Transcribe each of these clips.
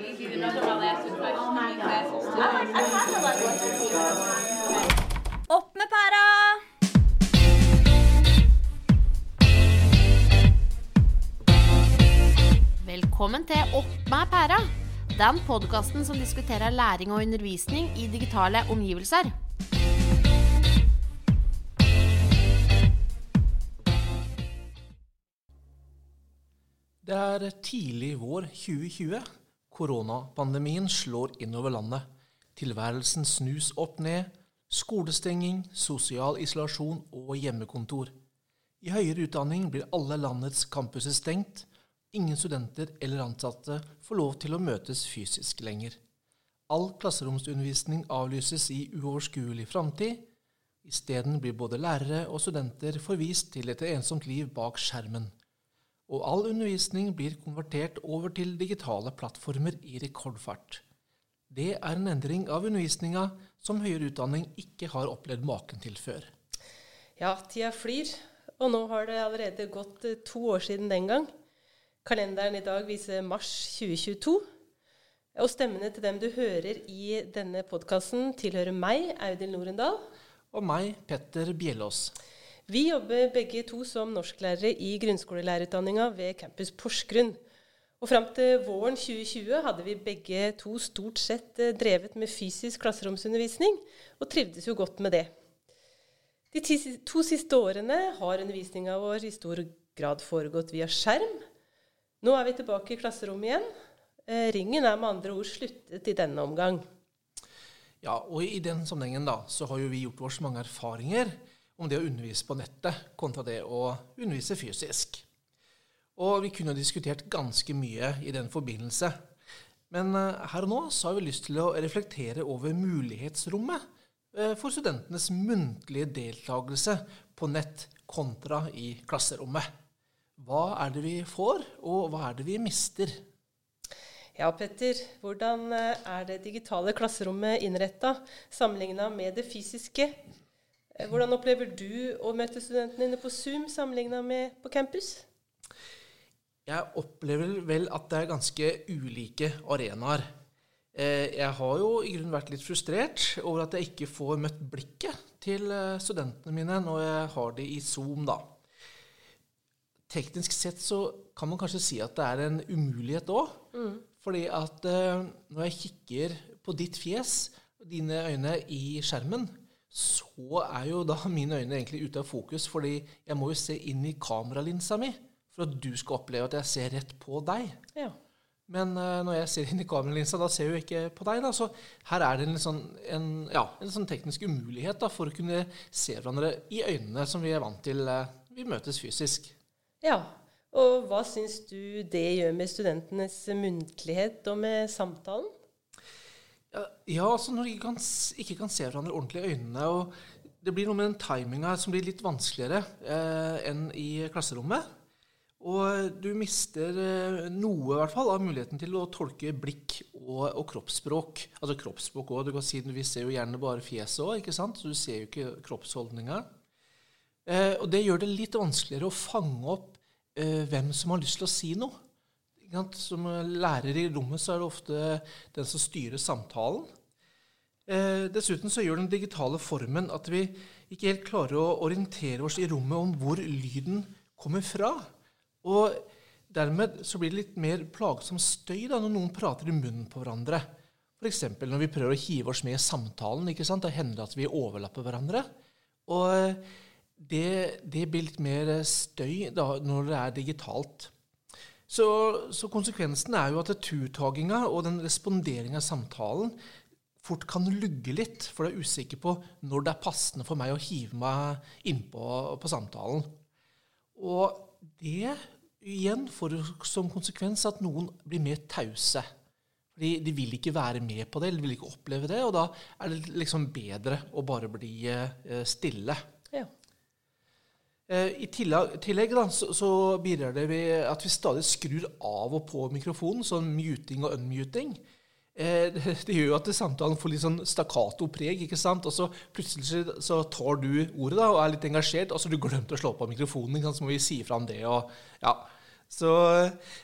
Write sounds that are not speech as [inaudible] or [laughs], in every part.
even though they're all asked questions, how many classes to I kind of like what you're doing. Opp med pæra! Velkommen til Opp med pæra. Den podkasten som diskuterer læring og undervisning i digitale omgivelser. Det er tidlig vår 2020. Koronapandemien slår innover landet. Tilværelsen snus opp ned. Skolestenging, sosial isolasjon og hjemmekontor. I høyere utdanning blir alle landets campuser stengt. Ingen studenter eller ansatte får lov til å møtes fysisk lenger. All klasseromsundervisning avlyses i uoverskuelig framtid. Isteden blir både lærere og studenter forvist til et ensomt liv bak skjermen og all undervisning blir konvertert over til digitale plattformer i rekordfart. Det er en endring av undervisninga som høyere utdanning ikke har opplevd maken til før. Ja, tida flyr, og nå har det allerede gått eh, to år siden den gang. Kalenderen i dag viser mars 2022. Og stemmene til dem du hører i denne podkasten, tilhører meg, Audhild Norendal. Og meg, Petter Bjellås. Vi jobber begge to som norsklærere i grunnskolelærerutdanninga ved Campus Porsgrunn. Og Fram til våren 2020 hadde vi begge to stort sett eh, drevet med fysisk klasseromsundervisning, og trivdes jo godt med det. De to siste årene har undervisninga vår i stor grad foregått via skjerm. Nå er vi tilbake i klasserommet igjen. Eh, ringen er med andre ord sluttet i denne omgang. Ja, og i den sammenhengen da, så har jo vi gjort oss mange erfaringer om det å undervise på nettet kontra det å undervise fysisk. Og vi kunne diskutert ganske mye i den forbindelse. Men eh, her og nå så har vi lyst til å reflektere over mulighetsrommet eh, for studentenes muntlige deltakelse på nett kontra i klasserommet. Hva er det vi får, og hva er det vi mister? Ja, Petter. Hvordan eh, er det digitale klasserommet innretta sammenligna med det fysiske? Eh, hvordan opplever du å møte studentene dine på Zoom sammenligna med på campus? Jeg opplever vel at det er ganske ulike arenaer. Eh, jeg har jo i grunnen vært litt frustrert over at jeg ikke får møtt blikket til eh, studentene mine når jeg har de i Zoom, da. Teknisk sett så kan man kanskje si at det er en umulighet òg. Mm. Fordi at når jeg kikker på ditt fjes, dine øyne i skjermen, så er jo da mine øyne egentlig ute av fokus, fordi jeg må jo se inn i kameralinsa mi for at du skal oppleve at jeg ser rett på deg. Ja. Men uh, når jeg ser inn i kameralinsa, da ser jeg jo ikke på deg. da, Så her er det en, sånn, en, ja, en sånn teknisk umulighet da, for å kunne se hverandre i øynene, som vi er vant til uh, vi møtes fysisk. Ja, og hva syns du det gjør med studentenes muntlighet og med samtalen? Ja, altså når de ikke kan, ikke kan se hverandre ordentlig i øynene og Det blir noe med den timinga som blir litt vanskeligere eh, enn i klasserommet. Og du mister eh, noe i hvert fall av muligheten til å tolke blikk og, og kroppsspråk. Altså kroppsspråk òg. Si, vi ser jo gjerne bare fjeset òg, så du ser jo ikke kroppsholdninga. Eh, og det gjør det litt vanskeligere å fange opp eh, hvem som har lyst til å si noe. Som lærer i rommet så er det ofte den som styrer samtalen. Eh, dessuten så gjør den digitale formen at vi ikke helt klarer å orientere oss i rommet om hvor lyden kommer fra. Og dermed så blir det litt mer plagsom støy da, når noen prater i munnen på hverandre. F.eks. når vi prøver å hive oss med i samtalen. ikke sant? Da hender det at vi overlapper hverandre. Og det, det blir litt mer støy da, når det er digitalt. Så, så, konsekvensen er jo at turtaginga og den responderinga av samtalen fort kan lugge litt, for du er usikker på når det er passende for meg å hive meg innpå på samtalen. Og det igjen får som konsekvens at noen blir mer tause. De, de vil ikke være med på det, eller de vil ikke oppleve det, og da er det liksom bedre å bare bli eh, stille. Eh, I tillegg, da, så, så, bidrar det ved at vi stadig skrur av og på mikrofonen, sånn muting og unmuting. Eh, det, det, gjør jo at samtalen får litt sånn stakkato-preg. ikke sant? Og så plutselig så tar du ordet da, og er litt engasjert, og så har du glemt å slå på mikrofonen. Så må vi si fra om det. og ja, Så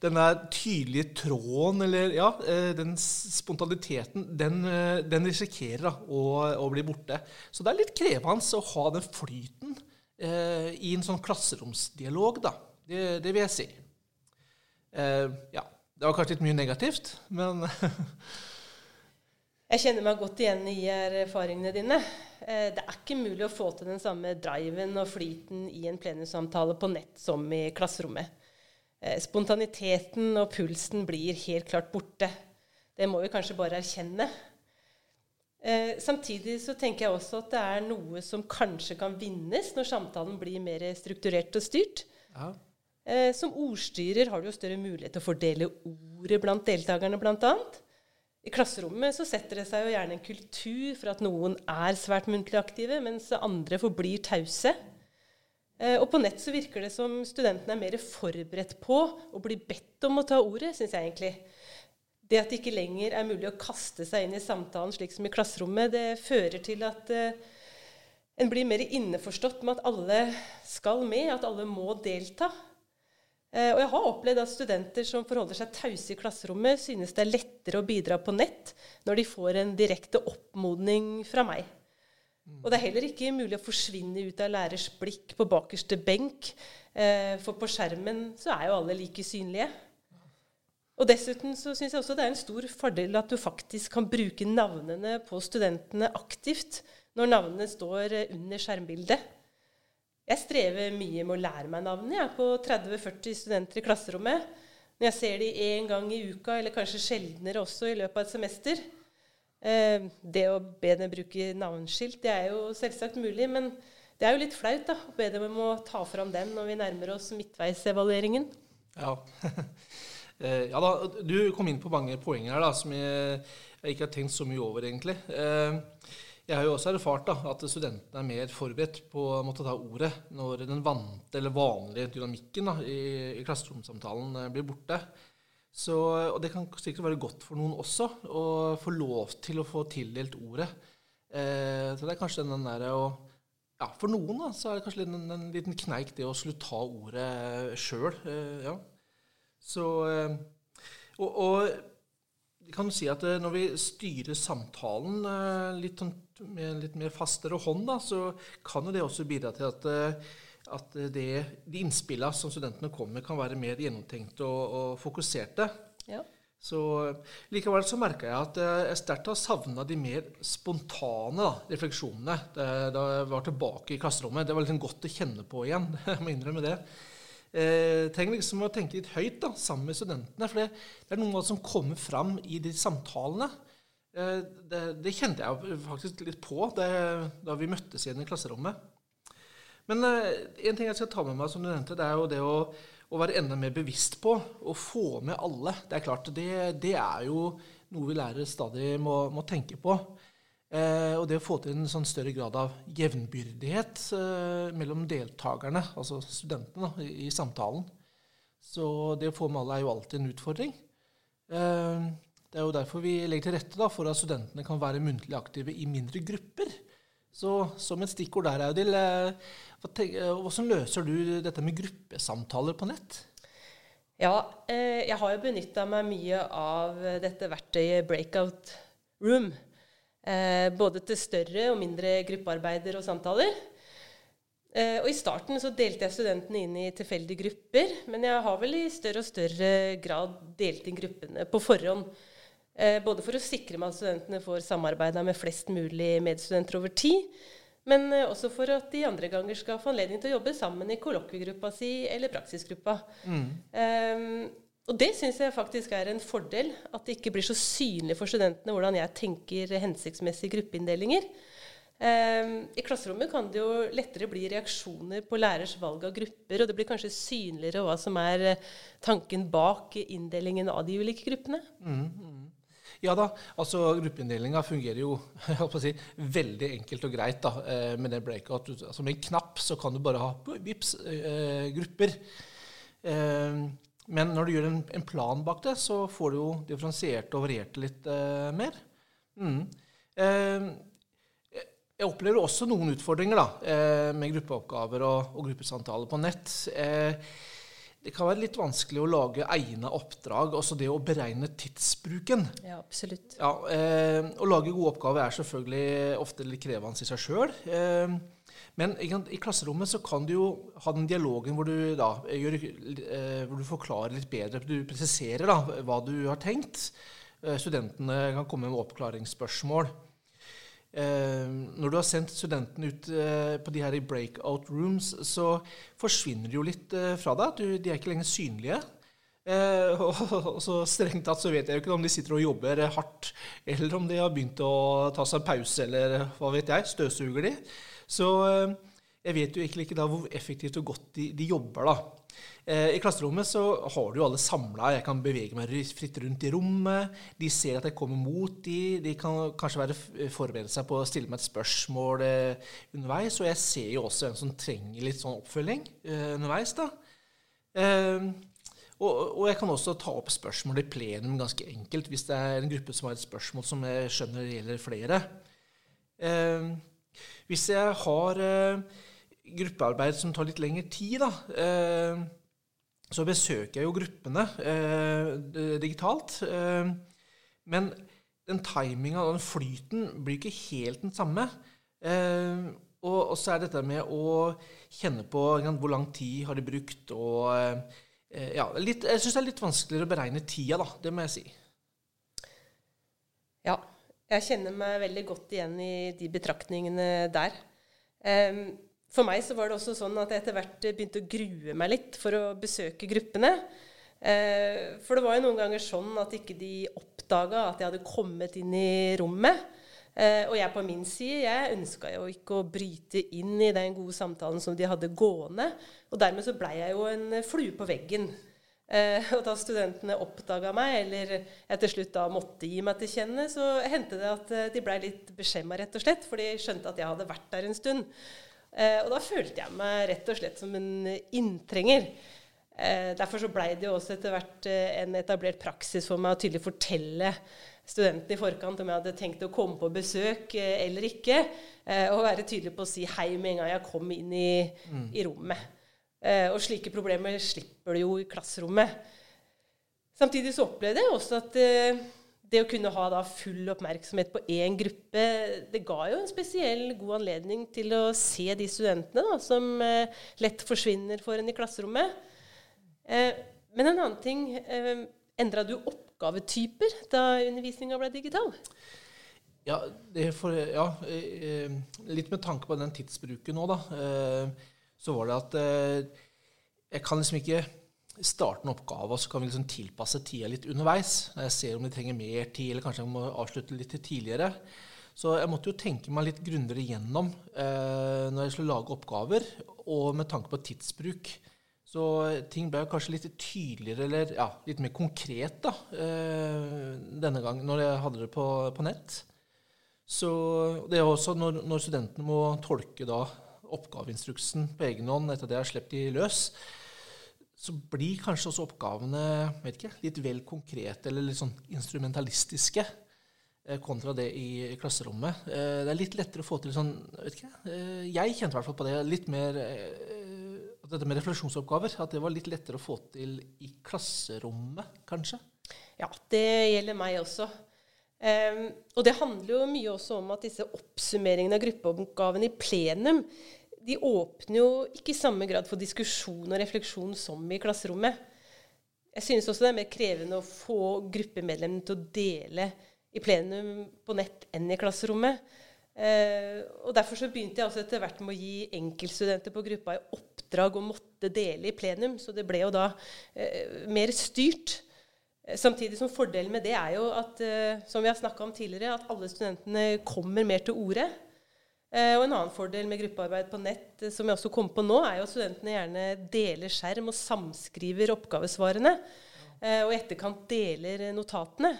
den der tydelige tråden, eller ja, eh, den spontaniteten, den, eh, den risikerer da, å, å, bli borte. Så det er litt krevende å ha den flyten eh, i en sånn klasseromsdialog, da. Det, det vil jeg si. Eh, ja. Det var kanskje litt mye negativt, men [laughs] Jeg kjenner meg godt igjen i erfaringene dine. Eh, det er ikke mulig å få til den samme driven og flyten i en plenumssamtale på nett som i klasserommet. Eh, spontaniteten og pulsen blir helt klart borte. Det må vi kanskje bare erkjenne. Eh, samtidig så tenker jeg også at det er noe som kanskje kan vinnes når samtalen blir mer strukturert og styrt. Ja. Som ordstyrer har du jo større mulighet til å fordele ordet blant deltakerne, bl.a. I klasserommet så setter det seg jo gjerne en kultur for at noen er svært muntlig aktive, mens andre forblir tause. Eh, og på nett så virker det som studentene er mer forberedt på å bli bedt om å ta ordet, syns jeg egentlig. Det at det ikke lenger er mulig å kaste seg inn i samtalen slik som i klasserommet, det fører til at eh, en blir mer innforstått med at alle skal med, at alle må delta. Eh, og jeg har opplevd at studenter som forholder seg tause i klasserommet, synes det er lettere å bidra på nett når de får en direkte oppmodning fra meg. Og det er heller ikke mulig å forsvinne ut av lærers blikk på bakerste benk, eh, for på skjermen så er jo alle like synlige. Og Dessuten så syns jeg også det er en stor fordel at du faktisk kan bruke navnene på studentene aktivt når navnene står under skjermbildet. Jeg strever mye med å lære meg navnene. jeg, på 30-40 studenter i klasserommet. Når jeg ser de én gang i uka, eller kanskje sjeldnere også i løpet av et semester. Eh, det å be dem bruke navnskilt, det er jo selvsagt mulig. Men det er jo litt flaut da, å be dem om å ta fram den når vi nærmer oss midtveisevalueringen. Ja. [laughs] eh, ja da, du kom inn på mange poenger her da, som jeg, jeg, ikke har tenkt så mye over, egentlig. Eh, jeg har jo også erfart da, at studentene er mer forberedt på å måtte ta ordet når den vante eller vanlige dynamikken da, i, i klasseromsamtalen eh, blir borte. Så, og det kan sikkert være godt for noen også å få lov til å få tildelt ordet. Eh, så det er kanskje den der å ja, For noen da, så er det kanskje en, en liten kneik det å slutte ta ordet sjøl. Eh, ja. Så eh, og, og vi kan si at eh, når vi styrer samtalen eh, litt sånn med litt mer fastere hånd, da, så kan det også bidra til at, at det, de innspillene som studentene kommer med, kan være mer gjennomtenkte og, og fokuserte. Ja. Så Likevel så merka jeg at jeg sterkt har savna de mer spontane da, refleksjonene da jeg var tilbake i klasserommet. Det var liksom godt å kjenne på igjen. [laughs] Jeg må innrømme det. Eh, trenger liksom å tenke litt høyt da, sammen med studentene. For det, det er noe som kommer fram i de samtalene. Eh, det, det, kjente jeg faktisk litt på det, da vi møttes igjen i klasserommet. Men eh, en ting jeg skal ta med meg, som du nevnte, det er jo det å, å være enda mer bevisst på å få med alle. Det er klart, det, det er jo noe vi lærere stadig må, må tenke på. Eh, og det å få til en sånn større grad av jevnbyrdighet eh, mellom deltakerne, altså studentene, i, i, samtalen. Så det å få med alle er jo alltid en utfordring. Eh, det er jo derfor vi legger til rette da, for at studentene kan være muntlig aktive i mindre grupper. Så som et stikkord der, Audhild, eh, hvordan løser du dette med gruppesamtaler på nett? Ja, eh, jeg har jo benytta meg mye av dette verktøyet Breakout Room. Eh, både til større og mindre gruppearbeider og samtaler. Og I starten så delte jeg studentene inn i tilfeldige grupper, men jeg har vel i større og større grad delt inn gruppene på forhånd. Eh, både for å sikre meg at studentene får samarbeida med flest mulig medstudenter over tid, men eh, også for at de andre ganger skal få anledning til å jobbe sammen i kollokviegruppa si eller praksisgruppa. Mm. Og det syns jeg faktisk er en fordel, at det ikke blir så synlig for studentene hvordan jeg tenker hensiktsmessige gruppeinndelinger. Um, I klasserommet kan det jo lettere bli reaksjoner på lærers valg av grupper, og det blir kanskje synligere hva som er tanken bak inndelingen av de ulike gruppene. Mm, mm. Ja da, altså gruppeinndelinga fungerer jo [laughs] si, veldig enkelt og greit da, eh, med den breakout. Altså, med en knapp så kan du bare ha vips, eh, grupper. Eh, men når du gjør en, en, plan bak det, så får du jo differensiert og variert litt eh, mer. Mm. Eh, jeg opplever også noen utfordringer da, eh, med gruppeoppgaver og, og gruppesamtaler på nett. det kan være litt vanskelig å lage egne oppdrag, også det å beregne tidsbruken. Ja, absolutt. Ja, eh, Å lage gode oppgaver er selvfølgelig ofte litt krevende i seg sjøl. Eh, men i klasserommet så kan du jo ha den dialogen hvor du, da, gjør, eh, hvor du forklarer litt bedre. Du presiserer da, hva du har tenkt. Eh, studentene kan komme med oppklaringsspørsmål. Eh, når du har sendt studentene ut eh, på de her i breakout rooms, så forsvinner de jo litt eh, fra deg. De er ikke lenger synlige. Eh, [laughs] og, så Strengt tatt så vet jeg jo ikke om de sitter og jobber hardt, eller om de har begynt å ta seg en pause, eller hva vet jeg. Støvsuger de. Så eh, jeg vet jo egentlig ikke da hvor effektivt og godt de, de jobber. da. Eh, I klasserommet så har du jo alle samla. Jeg kan bevege meg fritt rundt i rommet. De ser at jeg kommer mot dem. De kan kanskje være eh, forberede seg på å stille meg et spørsmål eh, underveis. Og jeg ser jo også en som trenger litt sånn oppfølging underveis. da. Og, og, jeg kan også ta opp spørsmål i plenum ganske enkelt hvis det er en gruppe som har et spørsmål som jeg skjønner gjelder flere. Hvis jeg har gruppearbeid som tar litt lengre tid, da, eh, så besøker jeg jo gruppene eh, digitalt. Eh, men den timinga og den flyten blir ikke helt den samme. Eh, og, så er dette med å kjenne på hvor lang tid har de brukt, og eh, ja, litt, Jeg syns det er litt vanskeligere å beregne tida, da. Det må jeg si. Ja. Jeg kjenner meg veldig godt igjen i de betraktningene der. For meg så var det også sånn at jeg etter hvert begynte å grue meg litt for å besøke gruppene. Eh, for det var jo noen ganger sånn at ikke de oppdaga at jeg hadde kommet inn i rommet. Eh, og jeg på min side jeg ønska jo ikke å bryte inn i den gode samtalen som de hadde gående. Og dermed så blei jeg jo en flue på veggen. Eh, og da studentene oppdaga meg, eller jeg til slutt da måtte gi meg til kjenne, så hendte det at de blei litt beskjemma, rett og slett, for de skjønte at jeg hadde vært der en stund. Eh, og da følte jeg meg rett og slett som en inntrenger. Eh, derfor så blei det jo også etter hvert eh, en etablert praksis for meg å tydelig fortelle studentene i forkant om jeg hadde tenkt å komme på besøk eller ikke. og være tydelig på å si hei med en gang jeg kom inn i, mm. i rommet. Og slike problemer slipper du jo i klasserommet. Samtidig så opplevde jeg også at det å kunne ha full oppmerksomhet på én gruppe, det ga jo en spesiell god anledning til å se de studentene da, som eh, lett forsvinner for en i klasserommet. Eh, men en annen ting eh, Endra du oppgavetyper da undervisninga ble digital? Ja, for, ja, eh, litt med tanke på den tidsbruken nå, da. Så var det at eh, jeg kan liksom ikke starte en oppgave, og så kan vi liksom tilpasse tida litt underveis. Når jeg ser om de trenger mer tid, eller kanskje jeg må avslutte litt tidligere. Så jeg måtte jo tenke meg litt grundigere gjennom eh, når jeg skulle lage oppgaver, og med tanke på tidsbruk. Så ting ble kanskje litt tydeligere, eller ja, litt mer konkret da, eh, denne gangen når jeg hadde det på, på nett. Så det er også når, når studentene må tolke da oppgaveinstruksen på egen hånd etter at jeg har sluppet de løs, så blir kanskje også oppgavene ikke, litt vel konkrete eller litt sånn instrumentalistiske eh, kontra det i, i klasserommet. Eh, det er litt lettere å få til sånn vet ikke, eh, Jeg kjente i hvert fall på det litt mer Dette med refleksjonsoppgaver. At det var litt lettere å få til i klasserommet, kanskje. Ja, det gjelder meg også. Um, og det handler jo mye også om at disse oppsummeringene av gruppeoppgavene i plenum de åpner jo ikke i samme grad for diskusjon og refleksjon som i klasserommet. Jeg synes også det er mer krevende å få gruppemedlemmene til å dele i plenum på nett enn i klasserommet. Uh, og Derfor så begynte jeg også etter hvert med å gi enkeltstudenter på gruppa i oppdrag å måtte dele i plenum. Så det ble jo da uh, mer styrt. Samtidig som fordelen med det er jo at eh, som vi har om tidligere, at alle studentene kommer mer til orde. Eh, og En annen fordel med gruppearbeid på nett eh, som jeg også kom på nå, er jo at studentene gjerne deler skjerm og samskriver oppgavesvarene. Eh, og i etterkant deler notatene.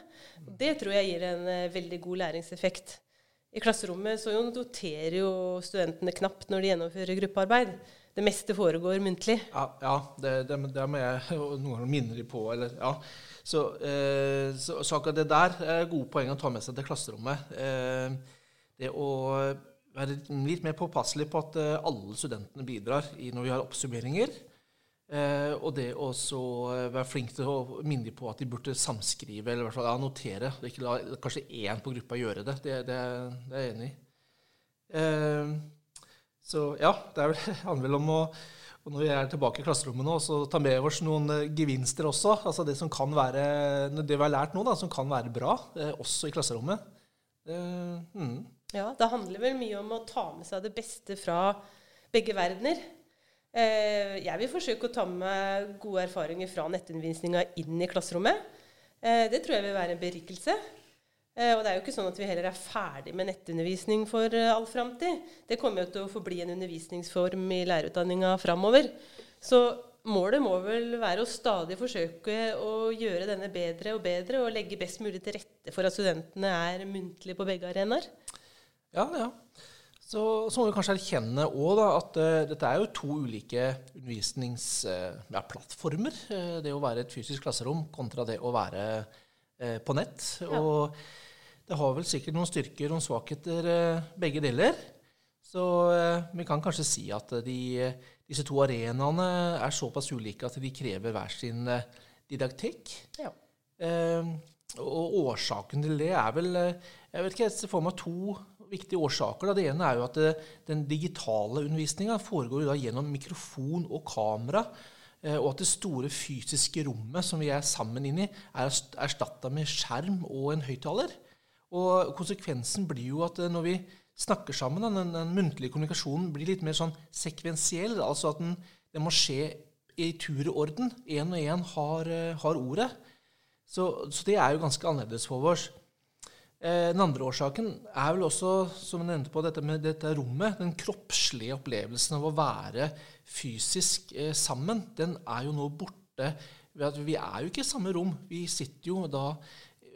Det tror jeg gir en veldig god læringseffekt. I klasserommet så noterer jo studentene knapt når de gjennomfører gruppearbeid. Det meste foregår muntlig. Ja, ja det, det, det, må jeg noen ganger minne dem på. Eller, ja. Så, eh, så, så, akkurat det der er gode poeng å ta med seg til klasserommet. Eh, det å være litt mer påpasselig på at eh, alle studentene bidrar når vi har oppsummeringer. Eh, og det å eh, være flink til å minne dem på at de burde samskrive, eller i hvert fall ja, notere. Ikke la kanskje én på gruppa gjøre det. Det, det, det er jeg enig i. Eh, så ja, det er vel, [laughs] handler vel om å og når vi er tilbake i klasserommet nå, så ta med oss noen eh, gevinster også. Altså det som kan være, det vi har lært nå, da, som kan være bra, eh, også i klasserommet. Uh, mm. Ja, det handler vel mye om å ta med seg det beste fra begge verdener. Uh, jeg vil forsøke å ta med gode erfaringer fra nettundervisninga inn i klasserommet. Uh, det tror jeg vil være en berikelse. Eh, og det er jo ikke sånn at vi heller er ferdig med nettundervisning for eh, all framtid. Det kommer jo til å forbli en undervisningsform i lærerutdanninga framover. Så målet må vel være å stadig forsøke å gjøre denne bedre og bedre, og legge best mulig til rette for at studentene er muntlige på begge arenaer. Ja, ja. Så, så må vi kanskje erkjenne også, da, at uh, dette er jo to ulike undervisningsplattformer. Uh, ja, det å være et fysisk klasserom kontra det å være uh, på nett. Ja. Og det har vel sikkert noen styrker og svakheter, begge deler. Så vi kan kanskje si at de, disse to arenaene er såpass ulike at de krever hver sin didaktikk. Ja. og årsaken til det er vel Jeg vet ikke, jeg ser for meg to viktige årsaker. Det ene er jo at den digitale undervisninga foregår gjennom mikrofon og kamera. Eh, og at det store fysiske rommet som vi er sammen inn i, er erstatta med skjerm og en høyttaler. Og konsekvensen blir jo at eh, når vi snakker sammen, den, den muntlige kommunikasjonen blir litt mer sånn sekvensiell. Altså at den, den må skje i tur og orden. Én og én har, eh, har, ordet. Så, så, det er jo ganske annerledes for oss. Eh, den andre årsaken er vel også, som jeg nevnte på, dette med dette rommet. Den kroppslige opplevelsen av å være fysisk eh, sammen, den er jo nå borte. Vi er jo ikke i samme rom. Vi sitter jo da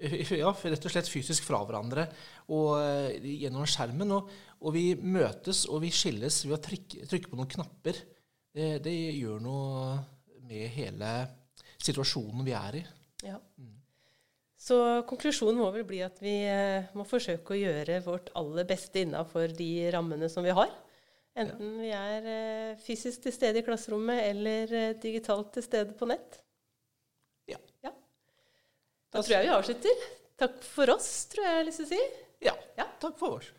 [laughs] ja, rett og slett fysisk fra hverandre og, eh, gjennom skjermen. Og, og, vi møtes og vi skilles ved å trykke, trykke på noen knapper. Det, det, gjør noe med hele situasjonen vi er i. Ja. Mm. Så konklusjonen må vel bli at vi eh, må forsøke å gjøre vårt aller beste innafor de rammene som vi har. Enten vi er eh, fysisk til stede i klasserommet eller digitalt til stede på nett. Da tror jeg vi avslutter. Takk for oss, tror jeg jeg har lyst til å si. Ja. ja. Takk for oss.